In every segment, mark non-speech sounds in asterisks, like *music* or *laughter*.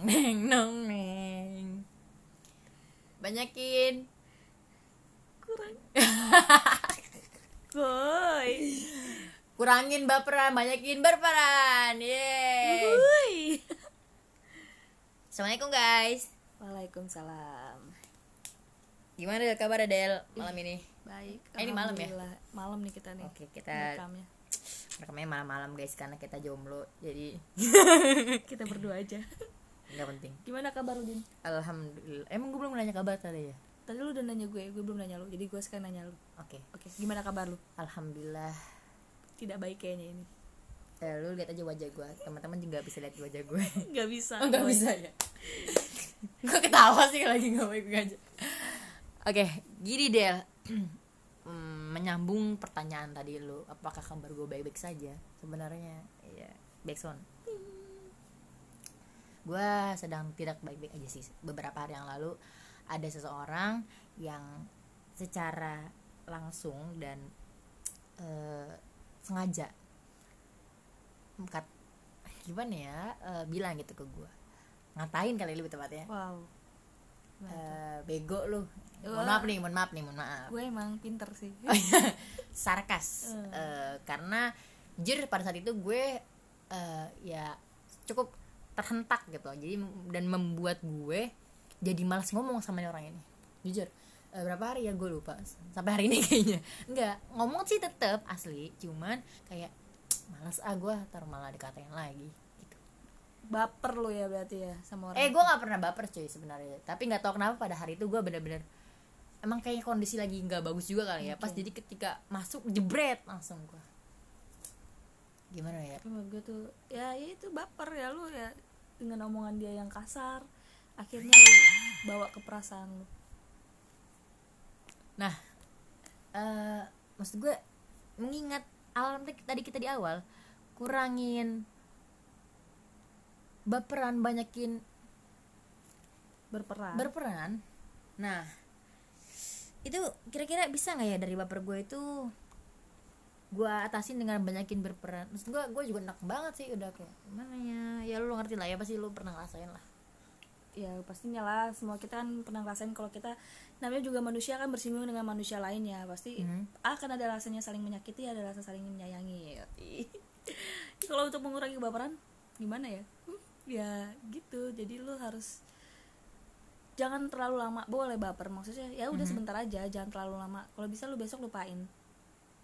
neng nong neng banyakin kurang *laughs* Boy. kurangin baperan banyakin berperan yeay assalamualaikum guys Waalaikumsalam. gimana Del kabar Del malam ini Baik. Eh, ini malam ya? Malam nih kita nih. oke kita Rekamnya. rekamnya malam-malam guys karena kita jomblo jadi *laughs* Kita berdua aja. *laughs* nggak penting. Gimana kabar lu, Din? alhamdulillah. Emang gue belum nanya kabar tadi ya? Tadi lu udah nanya gue, gue belum nanya lu. Jadi gue sekarang nanya lu. oke. Oke, gimana kabar lu? alhamdulillah. Tidak baik kayaknya ini. Eh, lu lihat aja wajah gue teman-teman juga bisa lihat wajah gue *laughs* Gak bisa. Oh, nggak bisa ya? *laughs* Gue ketawa sih lagi nggak baik aja. Oke gini Del. *clears throat* Hmm, menyambung pertanyaan tadi lu apakah kabar gue baik-baik saja? Sebenarnya ya backsound gue sedang tidak baik-baik aja sih. Beberapa hari yang lalu ada seseorang yang secara langsung dan eh, sengaja kat, gimana ya eh, bilang gitu ke gue ngatain kali lebih tepatnya. Wow. Eh, bego lu. Mohon maaf nih mohon maaf nih mohon maaf. Gue emang pinter sih. *laughs* sarkas. Eh, karena jujur pada saat itu gue eh, ya cukup terhentak gitu jadi dan membuat gue jadi malas ngomong sama orang ini. Jujur Eh, berapa hari ya? Gue lupa. Sampai hari ini *laughs* kayaknya. Enggak ngomong sih tetep asli cuman kayak malas ah gue ntar malah dikatain lagi. Gitu. Baper lu ya berarti ya sama orang. eh gue nggak pernah baper cuy sebenarnya. Tapi nggak tahu kenapa pada hari itu gue bener-bener emang kayaknya kondisi lagi nggak bagus juga kali ya. Pas Oke. jadi ketika masuk jebret langsung gue. Gimana ya? Gue tuh ya, ya itu baper ya lu ya dengan omongan dia yang kasar akhirnya lu bawa ke perasaan lu. Nah eh maksud gue mengingat alam tadi- tadi kita di awal kurangin baperan banyakin berperan. berperan. Nah itu kira-kira bisa nggak ya dari baper gue itu gue atasin dengan banyakin berperan. Maksud gue gue juga enak banget sih udah kayak gimana ya? Ya lu ngerti lah ya pasti lu pernah ngerasain lah. Ya pastinya lah semua kita kan pernah ngerasain kalau kita namanya juga manusia kan bersinggung dengan manusia lain ya pasti Mhm. akan ada rasanya saling menyakiti ada rasa saling menyayangi *laughs* kalau untuk mengurangi baperan gimana ya? Hmm, ya gitu jadi lu harus jangan terlalu lama boleh baper maksudnya ya udah Mhm. sebentar aja jangan terlalu lama. Kalau bisa lu besok lupain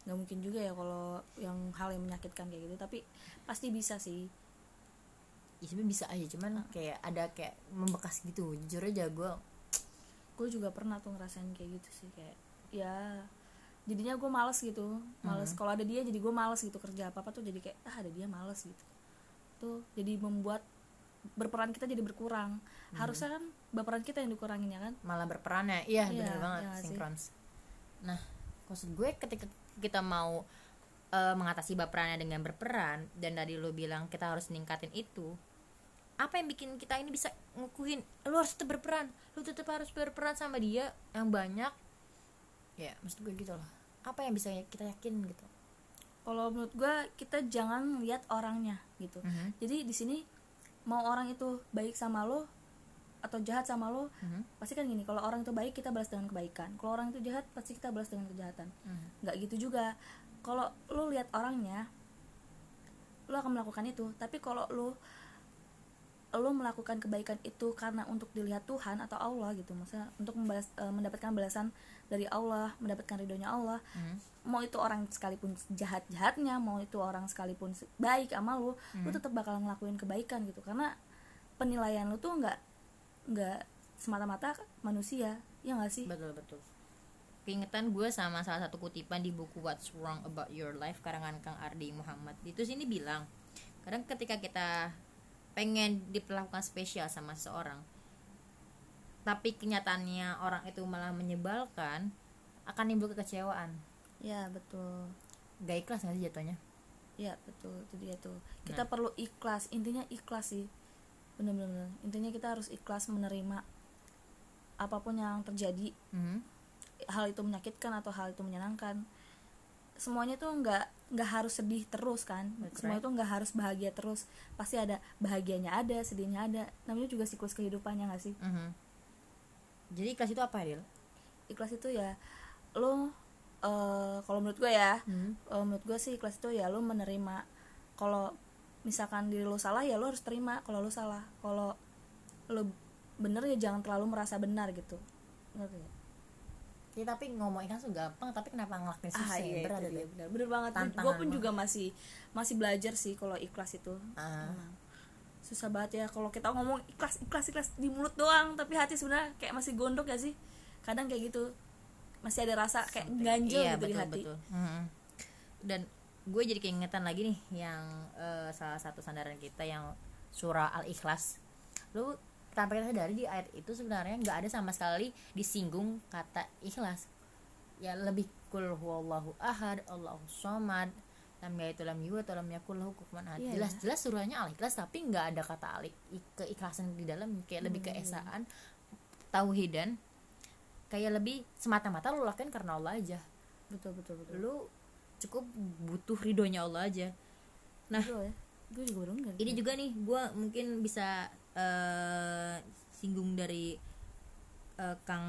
nggak mungkin juga ya kalau yang hal yang menyakitkan kayak gitu tapi pasti bisa sih. Ya sebenarnya bisa aja cuman kayak ada kayak membekas gitu. Jujur aja gue gue juga pernah tuh ngerasain kayak gitu sih kayak ya jadinya gue males gitu. Males. Kalau ada dia jadi gue males gitu kerja apa apa tuh jadi kayak ah ada dia males gitu. Tuh jadi membuat berperan kita jadi berkurang. Harusnya kan berperan kita yang dikurangin ya kan? Malah berperannya iya Iya, bener banget iya sih? sinkrons nah maksud gue ketika kita mau eh, mengatasi baperannya dengan berperan dan tadi lo bilang kita harus ningkatin itu apa yang bikin kita ini bisa ngukuhin lo harus tetap berperan lo tetap harus berperan sama dia yang banyak? Ya maksud gue gitu loh. Apa yang bisa kita yakin gitu? Kalau menurut gue kita jangan lihat orangnya gitu. Mhm. jadi di sini mau orang itu baik sama lo atau jahat sama lo Mhm. pasti kan gini kalau orang itu baik kita balas dengan kebaikan kalau orang itu jahat pasti kita balas dengan kejahatan Mhm. nggak gitu juga kalau lu lihat orangnya lu akan melakukan itu tapi kalau lu lu melakukan kebaikan itu karena untuk dilihat Tuhan atau Allah gitu maksudnya untuk membalas, eh, mendapatkan balasan dari Allah mendapatkan ridhonya Allah Mhm. mau itu orang sekalipun jahat jahatnya mau itu orang sekalipun se- baik sama lu lu tetap bakal ngelakuin kebaikan gitu karena penilaian lu tuh nggak nggak semata-mata manusia ya nggak sih? Betul betul. Keingetan gue sama salah satu kutipan di buku What's Wrong About Your Life karangan Kang Ardi Muhammad. Itu sini bilang kadang ketika kita pengen diperlakukan spesial sama seseorang tapi kenyataannya orang itu malah menyebalkan akan timbul kekecewaan. Ya betul. Gak ikhlas gak sih jatuhnya? Ya betul. Itu dia tuh. Kita perlu ikhlas. Intinya ikhlas sih bener-bener intinya kita harus ikhlas menerima apa pun yang terjadi Mhm. hal itu menyakitkan atau hal itu menyenangkan semuanya tuh nggak nggak harus sedih terus kan That's semuanya right. tuh nggak harus bahagia terus pasti ada bahagianya ada sedihnya ada namanya juga siklus kehidupannya nggak sih Mhm. jadi kelas itu apa Dil? ikhlas itu ya lo eh, kalau menurut gue ya Hmm. eh, menurut gue sih ikhlas itu ya lo menerima kalau misalkan diri lo salah ya lo harus terima kalau lo salah kalau lo bener ya jangan terlalu merasa benar gitu ngerti? Ya, tapi ngomong ikhlas tuh gampang tapi kenapa ngelakuin susah ya? berat itu itu. dia, bener, bener banget gue pun banget. juga masih masih belajar sih kalau ikhlas itu Ah. Emang. susah banget ya kalau kita ngomong ikhlas ikhlas ikhlas di mulut doang tapi hati sebenarnya kayak masih gondok ya sih kadang kayak gitu masih ada rasa kayak ganjel Iya, gitu di betul, hati betul. Mhm. dan gue jadi keingetan lagi nih yang eh, salah satu sandaran kita yang surah al ikhlas lu tanpa kita sadari di ayat itu sebenarnya nggak ada sama sekali disinggung kata ikhlas. Ya lebih kul huwallahu ahad allahu somad lam yaitu lam yuwa atau lam yakul lahu kufuwan ahad. Iya, jelas jelas surahnya al ikhlas tapi nggak ada kata al keikhlasan di dalam kayak lebih Hmm. keesaan tauhidan. Kayak lebih semata-mata lu lakukan karena Allah aja. Betul betul betul. Lu cukup butuh ridhonya Allah aja. Nah Betul ya gue juga ini juga nih gue mungkin bisa eh, singgung dari eh, Kang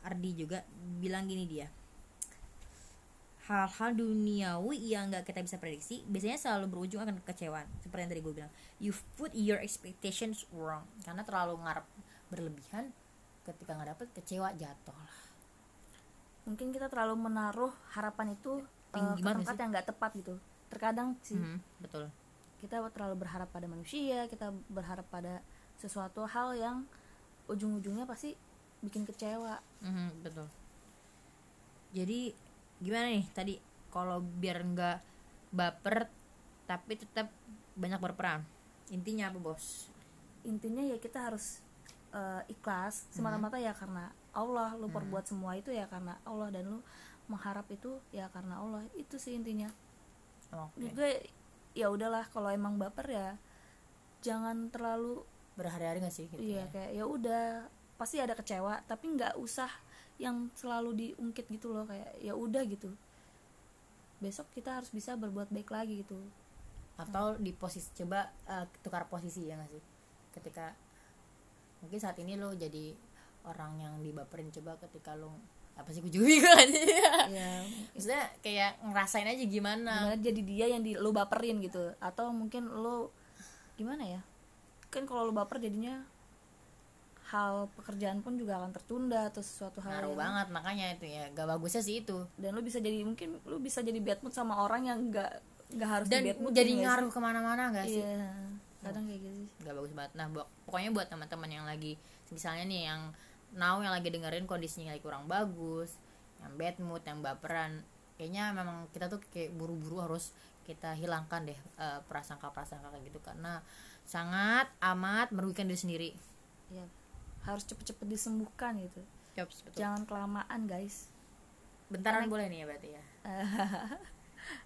Ardi juga bilang gini dia. Hal-hal duniawi yang nggak kita bisa prediksi biasanya selalu berujung akan kekecewaan. Seperti yang tadi gue bilang you put your expectations wrong. Karena terlalu ngarep berlebihan ketika nggak dapet kecewa jatuh lah. Mungkin kita terlalu menaruh harapan itu eh, Tinggi ke banget tempat sih. yang nggak tepat gitu terkadang sih Mhm, betul kita terlalu berharap pada manusia kita berharap pada sesuatu hal yang ujung-ujungnya pasti bikin kecewa Mhm, betul. Jadi gimana nih tadi kalau biar nggak baper tapi tetap banyak berperan. Intinya apa bos? intinya ya kita harus eh, ikhlas semata-mata ya karena Allah lu perbuat semua itu ya karena Allah dan lu mengharap itu ya karena Allah itu sih intinya. Menurut gue ya udahlah kalau emang baper ya jangan terlalu Berhari-hari nggak sih? Gitu iya ya? kayak ya udah pasti ada kecewa tapi nggak usah yang selalu diungkit gitu loh kayak ya udah gitu besok kita harus bisa berbuat baik lagi gitu Atau di posisi coba eh, tukar posisi ya nggak sih? Ketika mungkin saat ini lo jadi orang yang dibaperin coba ketika lo apa sih gue juga aja. ya Maksudnya kayak ngerasain aja gimana. gimana jadi dia yang di lu baperin gitu. Atau mungkin lu gimana ya? Kan kalau lu baper jadinya hal pekerjaan pun juga akan tertunda atau sesuatu hal Ngaruh banget makanya itu ya. Gak bagusnya sih itu. Dan lu bisa jadi mungkin lu bisa jadi bad mood sama orang yang nggak nggak harus dan di bad mood jadi ngaruh ke mana-mana gak sih? Iya. Kadang kayak gitu sih. Nggak bagus banget. Nah pokoknya buat teman-teman yang lagi misalnya nih yang now yang lagi dengerin kondisinya lagi kurang bagus yang bad mood yang baperan kayaknya memang kita tuh kayak buru-buru harus kita hilangkan deh eh, prasangka-prasangka kayak gitu. Karena sangat amat merugikan diri sendiri. Ya harus cepet-cepet disembuhkan gitu. Yops, betul. jangan kelamaan guys. Bentaran boleh nih ya berarti ya? *laughs*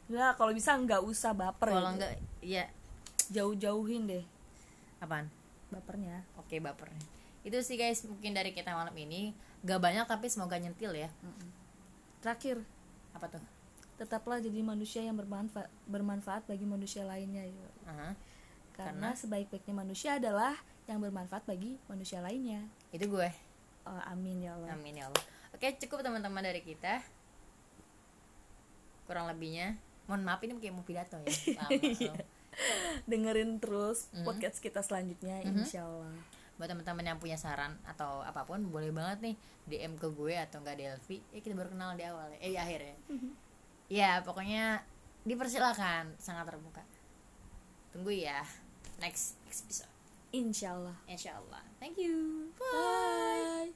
Ya kalau bisa nggak usah baper kalau gitu. enggak ya jauh-jauhin deh. Apaan? Bapernya. Oke bapernya itu sih guys mungkin dari kita malam ini. Gak banyak tapi semoga nyentil ya. Terakhir. Apa tuh? Tetaplah jadi manusia yang bermanfaat bermanfaat bagi manusia lainnya ya. Aha. karena sebaik-baiknya manusia adalah yang bermanfaat bagi manusia lainnya. Itu gue. Oh, amin ya Allah. Amin ya Allah. Oke, cukup teman-teman dari kita. Kurang lebihnya, mohon maaf ini kayak mau pidato ya. *laughs* Lama, dengerin terus Mhm. podcast kita selanjutnya insya Allah Buat teman-teman yang punya saran atau apa pun boleh banget nih DM ke gue atau enggak Delvi. Eh kita baru kenal di awal ya. Eh di akhir ya. ya, pokoknya dipersilakan, sangat terbuka. Tunggu ya next episode. insya Allah Insya Allah. Thank you. bye